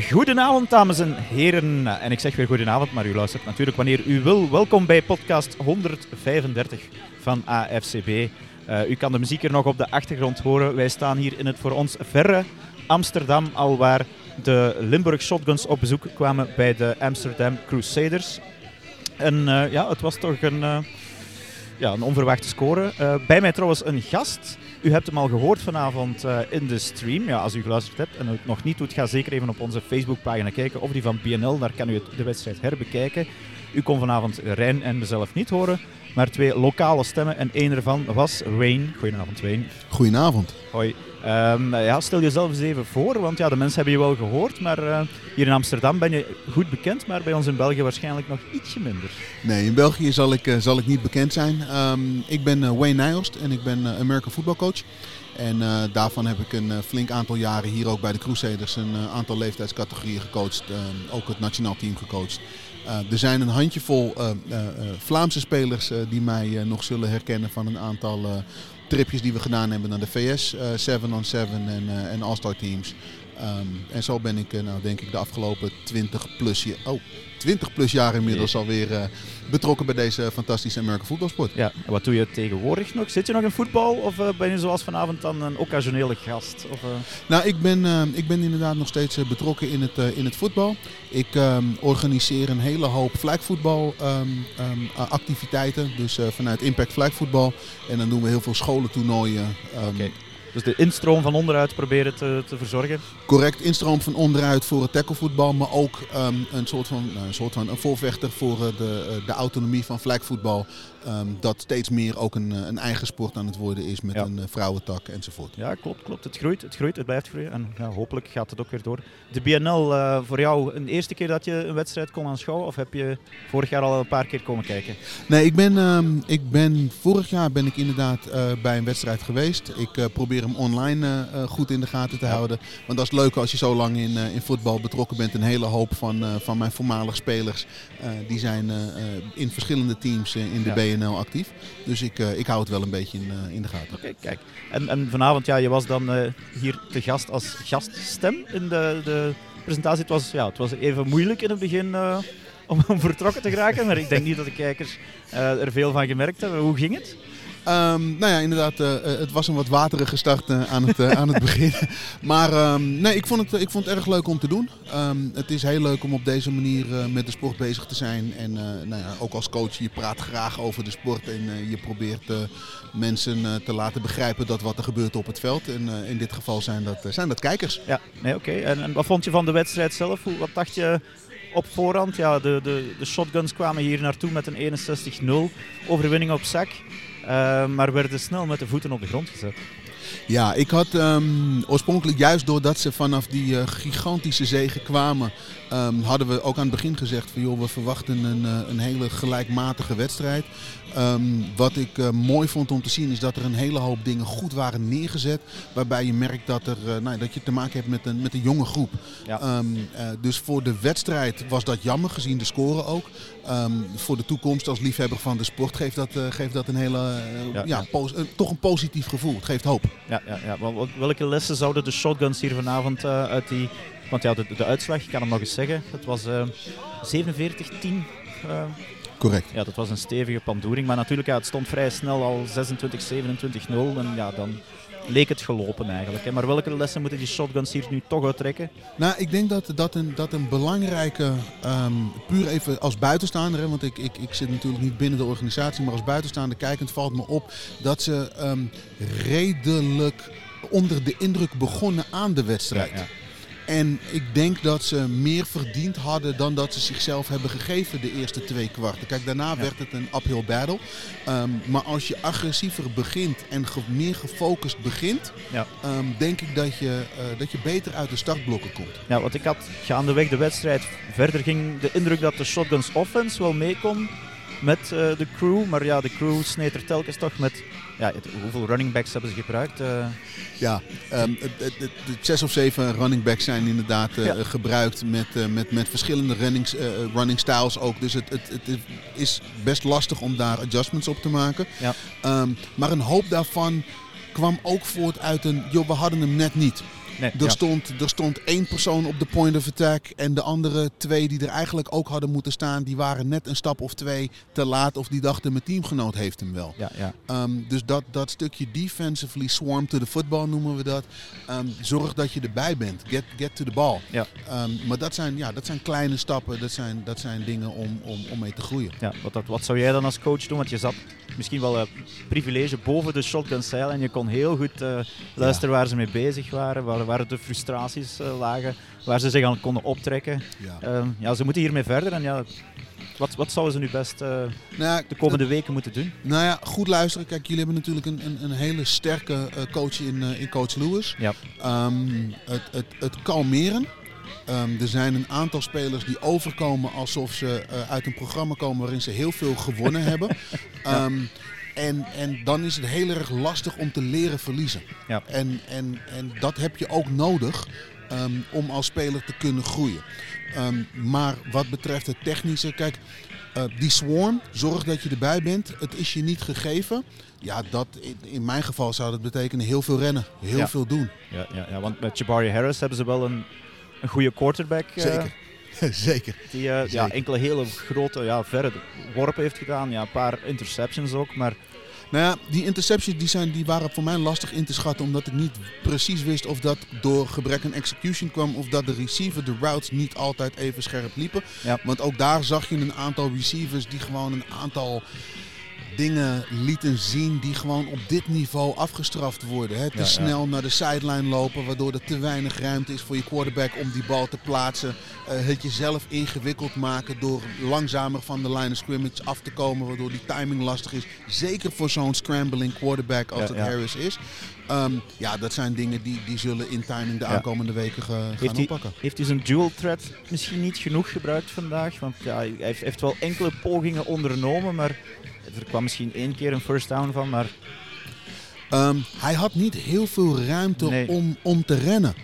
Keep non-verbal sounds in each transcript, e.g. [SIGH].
Goedenavond, dames en heren. En ik zeg weer goedenavond, maar u luistert natuurlijk wanneer u wil. Welkom bij podcast 135 van AFCB. Uh, u kan de muziek hier nog op de achtergrond horen. Wij staan hier in het voor ons verre Amsterdam, al waar de Limburg Shotguns op bezoek kwamen bij de Amsterdam Crusaders. En uh, ja, het was toch een, uh, ja, een onverwachte score. bij mij trouwens een gast. U hebt hem al gehoord vanavond uh, in de stream. Ja, als u geluisterd hebt en het nog niet doet, ga zeker even op onze Facebookpagina kijken. Of die van BNL, daar kan u de wedstrijd herbekijken. U kon vanavond Rijn en mezelf niet horen, maar twee lokale stemmen. En één ervan was Wayne. Goedenavond, Wayne. Goedenavond. Hoi. Um, ja, stel jezelf eens even voor, want ja, de mensen hebben je wel gehoord, maar uh, hier in Amsterdam ben je goed bekend, maar bij ons in België waarschijnlijk nog ietsje minder. Nee, in België zal ik, uh, zal ik niet bekend zijn. Um, ik ben uh, Wayne Nijhorst en ik ben American voetbalcoach. En daarvan heb ik een flink aantal jaren hier ook bij de Crusaders een aantal leeftijdscategorieën gecoacht, ook het nationaal team gecoacht. Er zijn een handjevol Vlaamse spelers die mij nog zullen herkennen van een aantal tripjes die we gedaan hebben naar de VS, 7 on 7 en, en All-Star teams. Um, en zo ben ik, uh, nou, denk ik, de afgelopen 20 plus, oh, 20 plus jaar inmiddels alweer uh, betrokken bij deze fantastische American voetbalsport. Ja, en wat doe je tegenwoordig nog? Zit je nog in voetbal of uh, ben je zoals vanavond dan een occasionele gast? Of, uh... Nou, ik ben, ik ben inderdaad nog steeds betrokken in het, in het voetbal. Ik um, organiseer een hele hoop flagvoetbal um, activiteiten, dus vanuit Impact Flagvoetbal. En dan doen we heel veel scholentoernooien. Okay. Dus de instroom van onderuit proberen te, te verzorgen? Correct, instroom van onderuit voor het tacklevoetbal, maar ook um, een soort van, nou, een soort van een voorvechter voor uh, de, uh, de autonomie van flagvoetbal. Um, dat steeds meer ook een, een, eigen sport aan het worden is met ja. een uh, vrouwentak enzovoort. Ja, klopt, klopt. Het groeit, het groeit, het blijft groeien en ja, hopelijk gaat het ook weer door. De BNL, uh, voor jou een eerste keer dat je een wedstrijd kon aanschouwen of heb je vorig jaar al een paar keer komen kijken? Nee, ik ben, um, ik ben vorig jaar ben ik inderdaad uh, bij een wedstrijd geweest. Ik probeer hem online goed in de gaten te ja. houden. Want dat is leuk als je zo lang in, in voetbal betrokken bent. Een hele hoop van, van mijn voormalige spelers die zijn in verschillende teams in de ja. BNL. Actief. Dus ik, uh, ik hou het wel een beetje in, uh, in de gaten. Oké, kijk. En, en vanavond, ja, je was dan uh, hier te gast als gaststem in de, de presentatie. Het was, ja, het was even moeilijk in het begin om, vertrokken te geraken, maar ik denk niet dat de kijkers er veel van gemerkt hebben. Hoe ging het? Um, nou ja, inderdaad, uh, het was een wat waterige start uh, aan, het, uh, aan het [LAUGHS] begin. Maar um, nee, ik vond, het, ik vond het erg leuk om te doen. Um, het is heel leuk om op deze manier met de sport bezig te zijn. En nou ja, ook als coach, je praat graag over de sport en je probeert mensen te laten begrijpen dat wat er gebeurt op het veld. En in dit geval zijn dat, zijn dat kijkers. Ja, nee, oké. Okay. En, en, wat vond je van de wedstrijd zelf? Hoe, wat dacht je op voorhand? Ja, de, de, de shotguns kwamen hier naartoe met een 61-0 overwinning op zak. Uh, maar werden snel met de voeten op de grond gezet. Ja, ik had um, oorspronkelijk juist doordat ze vanaf die uh, gigantische zegen kwamen, um, hadden we ook aan het begin gezegd van joh, we verwachten een, uh, een hele gelijkmatige wedstrijd. Um, wat ik uh, mooi vond om te zien is dat er een hele hoop dingen goed waren neergezet. Waarbij je merkt dat, er, nou, dat je te maken hebt met een, met een jonge groep. Ja. Dus voor de wedstrijd was dat jammer, gezien de score ook. Voor de toekomst als liefhebber van de sport geeft dat, geeft dat een hele, ja, ja, toch een positief gevoel. Het geeft hoop. Ja, ja, ja. Welke lessen zouden de shotguns hier vanavond uit die... Want ja, de, de uitslag, ik kan hem nog eens zeggen. Het was 47-10 Correct. Ja, dat was een stevige pandoering. Maar natuurlijk, ja, het stond vrij snel al 26, 27, 0. En ja, dan leek het gelopen eigenlijk. Hè. Maar welke lessen moeten die shotguns hier nu toch uittrekken? Nou, ik denk dat dat een, dat een belangrijke, um, puur even als buitenstaander, hè, want ik, ik, ik zit natuurlijk niet binnen de organisatie, maar als buitenstaander kijkend valt me op dat ze um, redelijk onder de indruk begonnen aan de wedstrijd. Ja, ja. En ik denk dat ze meer verdiend hadden dan dat ze zichzelf hebben gegeven de eerste twee kwarten. Kijk, daarna ja. werd het een uphill battle. Um, maar als je agressiever begint en ge meer gefocust begint, ja. um, denk ik dat je, uh, dat je beter uit de startblokken komt. Ja, want ik had gaandeweg de wedstrijd verder ging de indruk dat de Shotguns offense wel mee kon met uh, de crew. Maar ja, de crew sneed er telkens toch met... Ja, het, hoeveel running backs hebben ze gebruikt? Uh... Ja, um, de, zes of zeven running backs zijn inderdaad uh, ja. gebruikt met, met, met verschillende runnings, running styles ook. Dus het, het, het is best lastig om daar adjustments op te maken. Ja. Um, maar een hoop daarvan kwam ook voort uit een... joh, we hadden hem net niet. Nee, er, ja. stond, er stond één persoon op de point of attack en de andere twee die er eigenlijk ook hadden moeten staan, die waren net een stap of twee te laat of die dachten mijn teamgenoot heeft hem wel. Ja, ja. Ehm, dus dat, dat stukje defensively swarm to the football noemen we dat. Ehm, zorg dat je erbij bent. Get, get to the ball. Ja. Ehm, maar dat zijn, ja, dat zijn kleine stappen. Dat zijn, dat zijn dingen om, om, om mee te groeien. Ja, wat, dat- wat zou jij dan als coach doen? Want je zat misschien wel een privilege boven de shotgun stijl en je kon heel goed eh, luisteren waar ze mee bezig waren, waar, waar de frustraties eh, lagen, waar ze zich aan konden optrekken. Ja. Ehm, ja, ze moeten hiermee verder en ja, wat, wat zouden ze nu best eh, Nou, ja, de komende weken moeten doen? Nou ja, goed luisteren. Kijk, jullie hebben natuurlijk een, een, een hele sterke eh, coach in, in coach Lewis. Ja. Ehm, het, het, het kalmeren. Ehm, er zijn een aantal spelers die overkomen alsof ze uit een programma komen waarin ze heel veel gewonnen [LAUGHS] hebben. En, en dan is het heel erg lastig om te leren verliezen. Ja. En, en, en dat heb je ook nodig ehm, om als speler te kunnen groeien. Ehm, maar wat betreft het technische, kijk, eh, die swarm, zorg dat je erbij bent. Het is je niet gegeven. Ja, dat in, in mijn geval zou dat betekenen heel veel rennen, heel Ja. veel doen. Ja, ja, ja, want met Jabari Harris hebben ze wel een, een goede quarterback. eh, Zeker. [LAUGHS] Zeker. Die eh, ja, enkele hele grote, ja, verre worpen heeft gedaan. Ja, een paar interceptions ook. Maar Nou ja, die interceptions die zijn, die waren voor mij lastig in te schatten. Omdat ik niet precies wist of dat door gebrek aan execution kwam. Of dat de receiver, de routes niet altijd even scherp liepen. Ja. Want ook daar zag je een aantal receivers die gewoon een aantal dingen lieten zien die gewoon op dit niveau afgestraft worden. Hè. Te Ja, ja. snel naar de sideline lopen, waardoor er te weinig ruimte is voor je quarterback om die bal te plaatsen. Eh, het jezelf ingewikkeld maken door langzamer van de line of scrimmage af te komen, waardoor die timing lastig is. Zeker voor zo'n scrambling quarterback als het ja. Harris is. Ehm, ja, dat zijn dingen die, die zullen in timing de aankomende weken ge- gaan heeft hij, oppakken. heeft hij zijn dual threat misschien niet genoeg gebruikt vandaag? Want ja, hij heeft, heeft wel enkele pogingen ondernomen, maar er kwam misschien één keer een first down van. Maar Ehm, hij had niet heel veel ruimte Nee. om, om te rennen.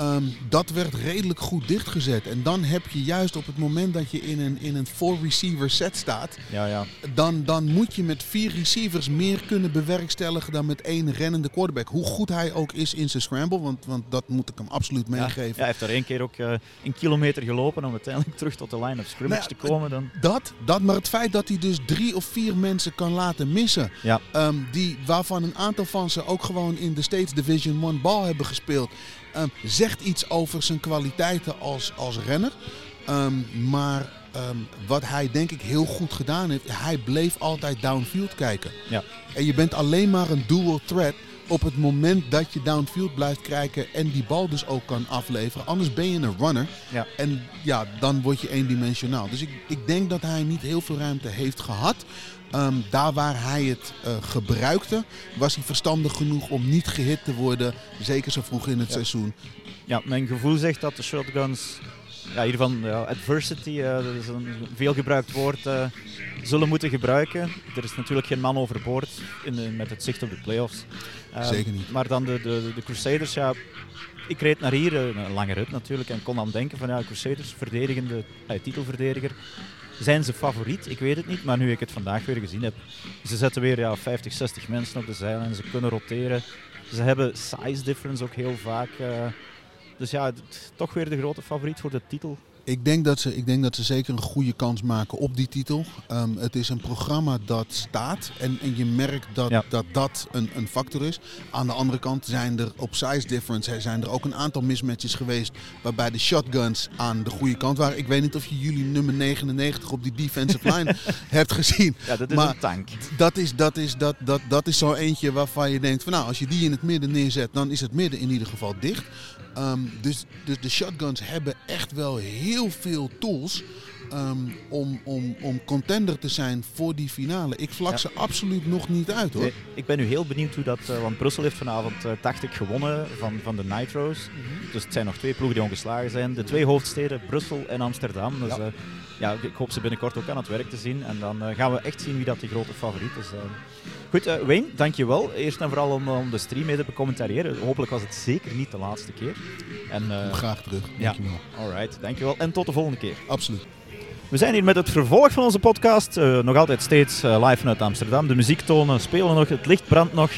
Ehm, dat werd redelijk goed dichtgezet. En dan heb je juist op het moment dat je in een, in een four receiver set staat, ja, ja, dan, dan moet je met vier receivers meer kunnen bewerkstelligen dan met één rennende quarterback. Hoe goed hij ook is in zijn scramble, want, want dat moet ik hem absoluut meegeven. ja, hij heeft er één keer ook eh, een kilometer gelopen om uiteindelijk terug tot de line of scrimmage Nou te komen. Dan. Dat, dat, maar het feit dat hij dus drie of vier mensen kan laten missen. Ehm, die, waarvan een aantal van ze ook gewoon in de States Division 1 bal hebben gespeeld. Ehm, zegt iets over zijn kwaliteiten als, als renner. Ehm, maar ehm, wat hij denk ik heel goed gedaan heeft, hij bleef altijd downfield kijken. Ja. En je bent alleen maar een dual threat op het moment dat je downfield blijft kijken en die bal dus ook kan afleveren. Anders ben je een runner. Ja. En ja, dan word je eendimensionaal. Dus ik, ik denk dat hij niet heel veel ruimte heeft gehad. Ehm, daar waar hij het eh, gebruikte, was hij verstandig genoeg om niet gehit te worden. Zeker zo vroeg in het Ja. seizoen. Ja, mijn gevoel zegt dat de shotguns, ja, hiervan ja, adversity, eh, dat is een veel gebruikt woord, eh, zullen moeten gebruiken. Er is natuurlijk geen man overboord in de, met het zicht op de playoffs. Eh, Zeker niet. Maar dan de, de, de Crusaders, ja, ik reed naar hier, een lange rit natuurlijk, en kon dan denken van ja, Crusaders, verdedigende, titelverdediger. Zijn ze favoriet? Ik weet het niet, maar nu ik het vandaag weer gezien heb, ze zetten weer ja, 50, 60 mensen op de zijlijn, ze kunnen roteren. Ze hebben size difference ook heel vaak. Dus ja, toch weer de grote favoriet voor de titel. Ik denk, dat ze, ik denk dat ze zeker een goede kans maken op die titel. Ehm, het is een programma dat staat en, en je merkt dat Ja. dat, dat een, een factor is. Aan de andere kant zijn er op size difference zijn er ook een aantal mismatches geweest waarbij de shotguns aan de goede kant waren. Ik weet niet of je jullie nummer 99 op die defensive [LAUGHS] line hebt gezien. Ja, dat is Maar- een tank. Dat is, dat, is, dat, dat, dat is zo eentje waarvan je denkt van nou, als je die in het midden neerzet, dan is het midden in ieder geval dicht. Ehm, dus, dus de shotguns hebben echt wel heel veel tools ehm, om, om, om contender te zijn voor die finale. Ik vlak Ja. ze absoluut nog niet uit hoor. Nee, ik ben nu heel benieuwd hoe dat, eh, want Brussel heeft vanavond, eh, dacht ik, gewonnen van, van de Nitro's. Mhm. Dus het zijn nog twee ploegen die ongeslagen zijn. De twee hoofdsteden, Brussel en Amsterdam. Dus Ja. Ja, ja, ik hoop ze binnenkort ook aan het werk te zien. En dan eh, gaan we echt zien wie dat die grote favoriet is. eh. Goed, eh, Wayne, dankjewel. Eerst en vooral om, om de stream mee te becommentariëren. Hopelijk was het zeker niet de laatste keer. En, eh, Graag terug. ja. Dankjewel. alright, dankjewel. En tot de volgende keer. Absoluut. We zijn hier met het vervolg van onze podcast. Nog altijd steeds live vanuit Amsterdam. De muziektonen spelen nog, het licht brandt nog.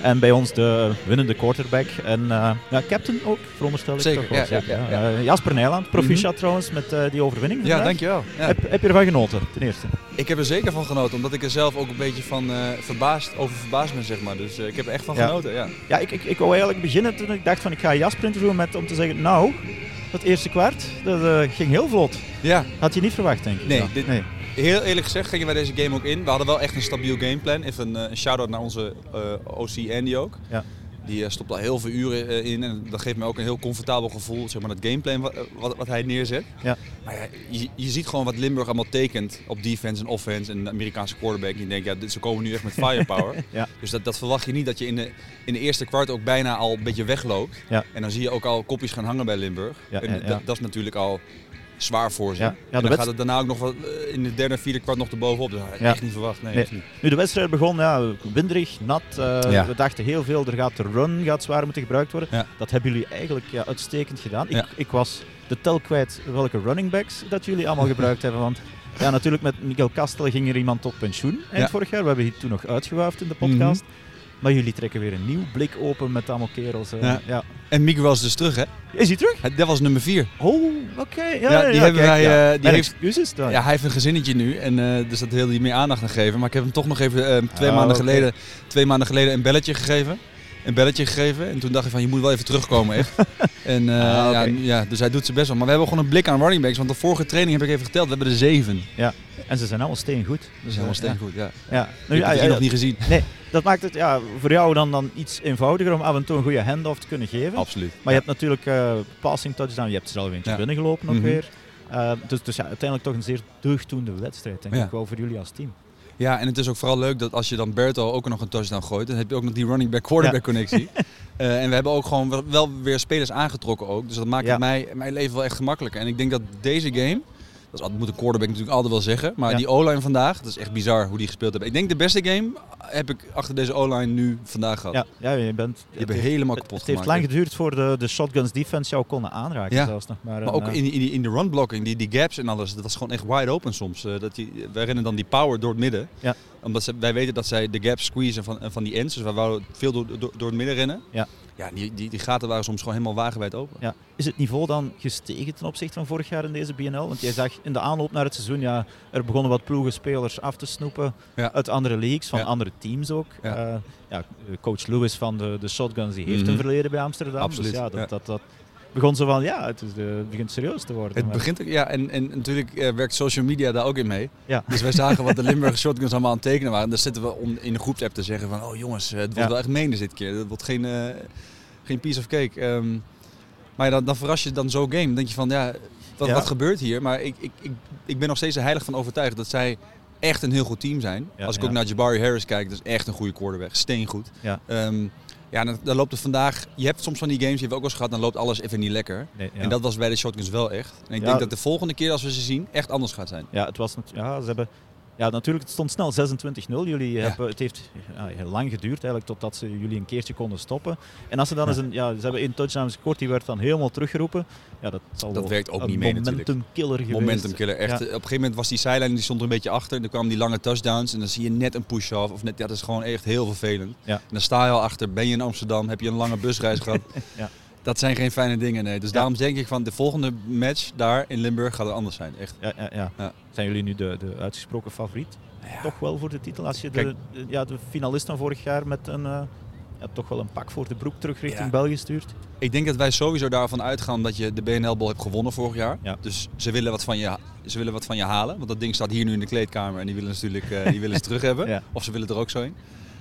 En bij ons de winnende quarterback. En uh, ja, captain ook, veronderstel ik Zeker, toch wel. ja, ja, ja. Uh, Jasper Nijland, proficiat mm trouwens met uh, die overwinning Ja, dankjewel. Ja. Heb, heb je ervan genoten, ten eerste? Ik heb er zeker van genoten, omdat ik er zelf ook een beetje van verbaasd, over verbaasd ben, zeg maar. Dus ik heb er echt van ja. genoten, ja. Ja, ik, ik, ik wou eigenlijk beginnen toen ik dacht van ik ga Jasper interviewen met, om te zeggen, nou, dat eerste kwart, dat ging heel vlot. Ja. Had je niet verwacht, denk ik. Nee, ja. dit, nee. Heel eerlijk gezegd gingen wij deze game ook in. We hadden wel echt een stabiel gameplan. Even een, een shout-out naar onze uh, OC Andy ook. Ja. Die uh, stopt al heel veel uren in en dat geeft me ook een heel comfortabel gevoel, zeg maar, dat gameplan wat, wat, wat hij neerzet. Ja. Maar ja, je, je, ziet gewoon wat Limburg allemaal tekent op defense en offense en de Amerikaanse quarterback. En je denkt, ja, dit, ze komen nu echt met [LAUGHS] firepower. ja. Dus dat, dat verwacht je niet dat je in de, in de eerste kwart ook bijna al een beetje wegloopt. Ja. En dan zie je ook al kopjes gaan hangen bij Limburg. Ja, en dat, dat is natuurlijk al zwaar voor ze. Ja, ja, en dan gaat het daarna ook nog wat in de derde en vierde kwart nog erbovenop. Dat had ik Ja. echt niet verwacht. Nee, Nee. niet. Nu, de wedstrijd begon ja, winderig, nat. eh. We dachten heel veel, er gaat de run gaat zwaar moeten gebruikt worden. Dat hebben jullie eigenlijk ja, uitstekend gedaan. Ik, ik was de tel kwijt welke running backs dat jullie allemaal gebruikt hebben. Want ja, natuurlijk met Miguel Kastel ging er iemand op pensioen eind vorig jaar. We hebben hier toen nog uitgewuifd in de podcast. Maar jullie trekken weer een nieuw blik open met allemaal kerels. eh. Ja. ja. En Miguel is dus terug, hè? Is hij terug? Dat was nummer vier. Oh, oké. Ja, Ja, ja, die ja, hebben kijk, wij, ja. eh, die Mijn heeft- excuses dan. Ja, hij heeft een gezinnetje nu en eh, dus dat wilde hij meer aandacht aan geven. Maar ik heb hem toch nog even twee, Oh, maanden geleden, twee maanden geleden een belletje gegeven. Een belletje gegeven en toen dacht ik van je moet wel even terugkomen echt. [LAUGHS] en, eh, Ah, ja, ja, dus hij doet zijn best wel. Maar we hebben gewoon een blik aan running backs, want de vorige training heb ik even geteld. We hebben er zeven. En ze zijn allemaal steen goed. Dat is helemaal steen goed, ja. Ja. Ik Nu, heb ja, ja, nog niet gezien. Nee, dat maakt het ja, voor jou dan, dan iets eenvoudiger om af en toe een goede handoff te kunnen geven. Absoluut. Maar je hebt natuurlijk eh, passing touchdown, je hebt er zelf eentje Ja. binnengelopen ook Mhm. weer. Eh, dus dus ja, uiteindelijk toch een zeer deugddoende wedstrijd, denk Ja. ik wel voor jullie als team. Ja, en het is ook vooral leuk dat als je dan Berto ook nog een touchdown gooit, dan heb je ook nog die running back quarterback connectie. [LAUGHS] Eh, en we hebben ook gewoon wel- wel weer spelers aangetrokken ook. Dus dat maakt Ja. het mij, mijn leven wel echt gemakkelijker. En ik denk dat deze game, dat moet een quarterback natuurlijk altijd wel zeggen, maar Ja. die O-line vandaag, dat is echt bizar hoe die gespeeld hebben. Ik denk de beste game heb ik achter deze O-line nu vandaag gehad. Ja, ja je bent... Hebben helemaal kapot Het heeft gemaakt. lang geduurd voor de, de shotguns defense jou konden aanraken Ja. zelfs nog. Maar, Maar ook eh, in, in, die- in de run blocking, die, die gaps en alles, dat was gewoon echt wide open soms. Eh, dat die, wij rennen dan die power door het midden. Ja. Omdat ze, wij weten dat zij de gaps squeezen van, van die ends. Dus wij wouden veel door, door, door het midden rennen. Ja. Ja, die, die, die gaten waren soms gewoon helemaal wagenwijd open. Ja. Is het niveau dan gestegen ten opzichte van vorig jaar in deze BNL? Want jij zag in de aanloop naar het seizoen, ja, er begonnen wat ploegenspelers af te snoepen Ja. uit andere leagues, van Ja. andere teams ook. Ja. Eh, ja, coach Lewis van de, de Shotguns die heeft Mhm. een verleden bij Amsterdam. Absoluut, Dus ja, dat, ja. Dat, dat begon zo van, ja, het, is de, het begint serieus te worden. Het Maar- begint, ook- ja, en, en natuurlijk eh, werkt social media daar ook in mee. Ja. Dus wij zagen wat de [LAUGHS] Limburg Shotguns allemaal aan het tekenen waren. En dan zitten we om in de groepsapp te zeggen van, oh jongens, eh, het wordt Ja. wel echt menens dit keer. Het wordt geen, eh, geen piece of cake. Ehm, maar dan, dan verras je dan zo'n game. Dan denk je van, ja, wat, Ja. wat gebeurt hier? Maar ik, ik, ik, ik ben nog steeds er heilig van overtuigd dat zij echt een heel goed team zijn. Ja, Als ik ja. ook naar Jabari Harris kijk, dat is echt een goede quarterback. Steengoed. Ja. Ehm, ja, dan, dan loopt het vandaag... Je hebt soms van die games, die hebben we ook wel eens gehad, dan loopt alles even niet lekker. Nee, ja. En dat was bij de Shotguns wel echt. En ik Ja. denk dat de volgende keer als we ze zien, echt anders gaat zijn. Ja, het was ja, ze hebben, ja, natuurlijk, het stond snel 26-0. Jullie Ja. hebben, het heeft ja, heel lang geduurd eigenlijk totdat ze jullie een keertje konden stoppen. En als ze dan Ja. eens een, ja, ze hebben één touchdown gescoord, die werd dan helemaal teruggeroepen. Ja, dat zal Dat werkt ook niet mee natuurlijk. momentum killer geweest. Momentum killer. Echt. Op een gegeven moment was die zijlijn die stond er een beetje achter. En dan kwamen die lange touchdowns. En dan zie je net een push-off. Of net, dat is gewoon echt heel vervelend. Ja. En dan sta je al achter. Ben je in Amsterdam? Heb je een lange busreis gehad? [LAUGHS] Ja. Dat zijn geen fijne dingen, nee. Dus Ja. daarom denk ik van de volgende match daar in Limburg gaat het anders zijn. Echt. Ja, ja, ja. Ja. Zijn jullie nu de, de uitgesproken favoriet? Toch wel voor de titel. Als je de, ja, de finalist van vorig jaar met een, eh, ja, toch wel een pak voor de broek terug richting. België stuurt. Ik denk dat wij sowieso daarvan uitgaan dat je de BNL-bol hebt gewonnen vorig jaar. Ja. Dus ze willen, wat van je, ze willen wat van je halen. Want dat ding staat hier nu in de kleedkamer en die willen natuurlijk eh, die willen ze [LAUGHS] terug hebben. Of ze willen er ook zo in.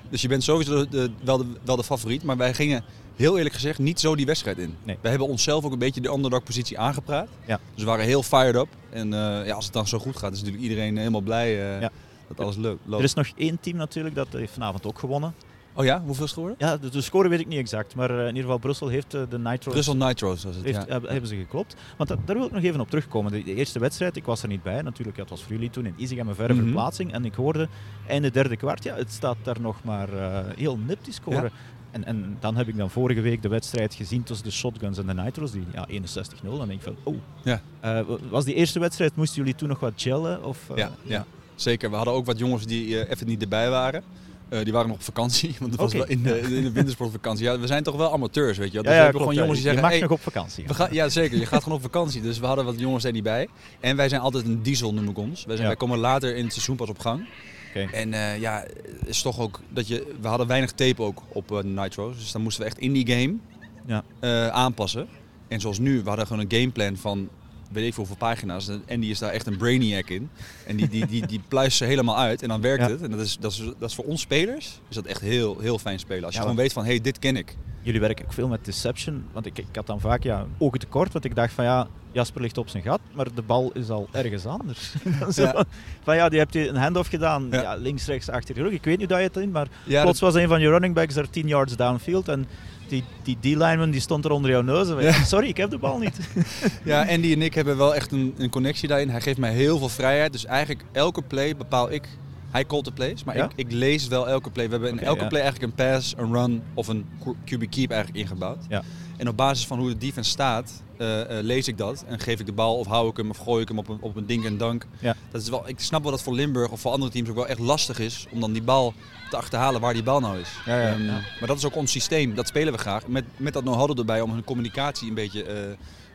Dus je bent sowieso de, de- wel, de, wel de favoriet. Maar wij gingen heel eerlijk gezegd niet zo die wedstrijd in. Nee. Wij hebben onszelf ook een beetje de underdog-positie aangepraat. Ja. Dus we waren heel fired up. En eh, ja, als het dan zo goed gaat, is natuurlijk iedereen helemaal blij eh, Ja. dat alles leuk loopt. Er is nog één team natuurlijk, dat heeft vanavond ook gewonnen. Oh ja, hoeveel is geworden? Ja, de, de score weet ik niet exact, maar eh, in ieder geval Brussel heeft eh, de Nitro Brussel Nitro's was het. heeft, ja. heb- hebben ze geklopt. Want dat- daar wil ik nog even op terugkomen. De, de eerste wedstrijd, ik was er niet bij natuurlijk, het was voor jullie toen in Isegem een verre Mhm. verplaatsing. En ik hoorde einde derde kwart, ja, het staat daar nog maar eh, heel nip die score. Ja. En, en dan heb ik dan vorige week de wedstrijd gezien tussen de Shotguns en de Nitros, die ja, 61-0. Dan denk ik van, oh. Ja. Eh, was die eerste wedstrijd, moesten jullie toen nog wat gellen? Of, eh, Ja, ja, zeker. We hadden ook wat jongens die eh, even niet erbij waren. Eh, die waren nog op vakantie, [LAUGHS] want het was wel in de, in de wintersportvakantie. Ja, we zijn toch wel amateurs, weet je wel. Dus Ja, we ja, hebben klopt, gewoon jongens die je zeggen, mag hey, nog op vakantie we gaan, ja zeker, je gaat gewoon op vakantie. Dus we hadden wat jongens er niet bij. En wij zijn altijd een diesel, noem ik ons. Wij, zijn, wij komen later in het seizoen pas op gang. En eh, ja, is toch ook dat je, we hadden weinig tape ook op eh, Nitro. Dus dan moesten we echt in die game Ja. aanpassen. En zoals nu, we hadden gewoon een gameplan van weet ik veel hoeveel pagina's. En die is daar echt een brainiac in. En die, die, die, die pluist ze helemaal uit en dan werkt Ja. het. En dat is, dat, is, dat is voor ons spelers is dat echt heel, heel fijn spelen. Als je Ja, gewoon weet van, hé, hey, dit ken ik. Jullie werken ook veel met deception, want ik, ik had dan vaak ja, ogen tekort, want ik dacht van ja, Jasper ligt op zijn gat, maar de bal is al ergens anders. [LAUGHS] Zo Ja. van, ja, die hebt je een handoff gedaan, ja. Ja. links, rechts, achter je rug. Ik weet niet hoe dat je het in, maar Ja, plots was een van je running backs er 10 yards downfield en die, die D-lineman die stond er onder jouw neus. En wij, Ja. Sorry, ik heb de bal niet. [LAUGHS] Ja, Andy en ik hebben wel echt een, een connectie daarin. Hij geeft mij heel veel vrijheid. Dus eigenlijk elke play bepaal ik. Hij called de plays, maar Ja? ik, ik lees wel elke play. We hebben in elke ja. play eigenlijk een pass, een run of een QB keep eigenlijk ingebouwd. Ja. En op basis van hoe de defense staat, eh, eh, lees ik dat. En geef ik de bal of hou ik hem of gooi ik hem op een, op een dink en dank. Ja. Dat is wel, ik snap wel dat voor Limburg of voor andere teams ook wel echt lastig is om dan die bal te achterhalen waar die bal nou is. Ja, ja, Ehm, ja. Maar dat is ook ons systeem, dat spelen we graag. Met, met dat know-how erbij om hun communicatie een beetje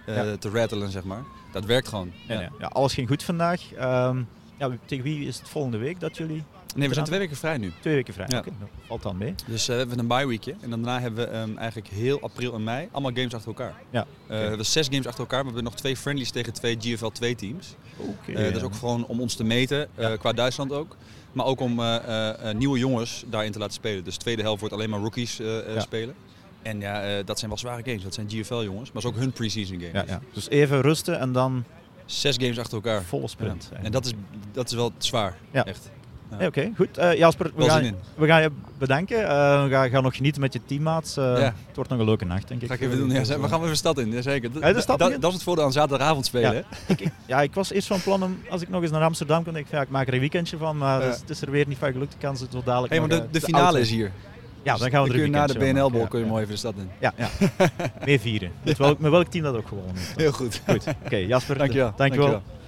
eh, te rattelen, zeg maar. Dat werkt gewoon. Ja, alles ging goed vandaag. Ehm, ja, tegen wie is het volgende week dat jullie Nee, we zijn twee weken vrij nu. twee weken vrij? Ja. Oké, dat valt dan mee. Dus eh, we hebben een bye weekje. En daarna hebben we ehm, eigenlijk heel april en mei allemaal games achter elkaar. Ja, Eh, we hebben zes games achter elkaar. maar We hebben nog twee friendlies tegen twee GFL 2 teams. Oké. Eh, dat is ook gewoon om ons te meten, Ja. qua Duitsland ook. Maar ook om nieuwe jongens daarin te laten spelen. Dus de tweede helft wordt alleen maar rookies Ja. spelen. En ja, dat zijn wel zware games. Dat zijn GFL jongens. Maar dat is ook hun pre-season games. ja, ja. Dus even rusten en dan Zes games achter elkaar. volle sprint. Ja. En dat is, dat is wel zwaar. Ja. Echt. Nee, Oké, goed. Eh, Jasper, we Wel gaan, we gaan je bedanken. Eh, we gaan, gaan nog genieten met je teammaats. Eh, Ja. Het wordt nog een leuke nacht, denk ik. Ga ik even doen. Ja, we gaan weer de stad in. De stad Dat- in? dat is het voordeel aan zaterdagavond spelen. Ja. Ik, ik- ja, ik was eerst van plan om, als ik nog eens naar Amsterdam kon, ik, ja, ik maak er een weekendje van, maar Ja. het is- is er weer niet van gelukt. Ik kan ze tot dadelijk Hey, maar de, de de finale is hier. Ja, dan gaan we er een na de BNL-bol kun je mooi even de stad in. Ja, ja. [LAUGHS] mee vieren. Met welk, met welk team dat ook gewoon is. Heel goed. Goed. Oké, Jasper. Dankjewel. Dankjewel. Dankjewel.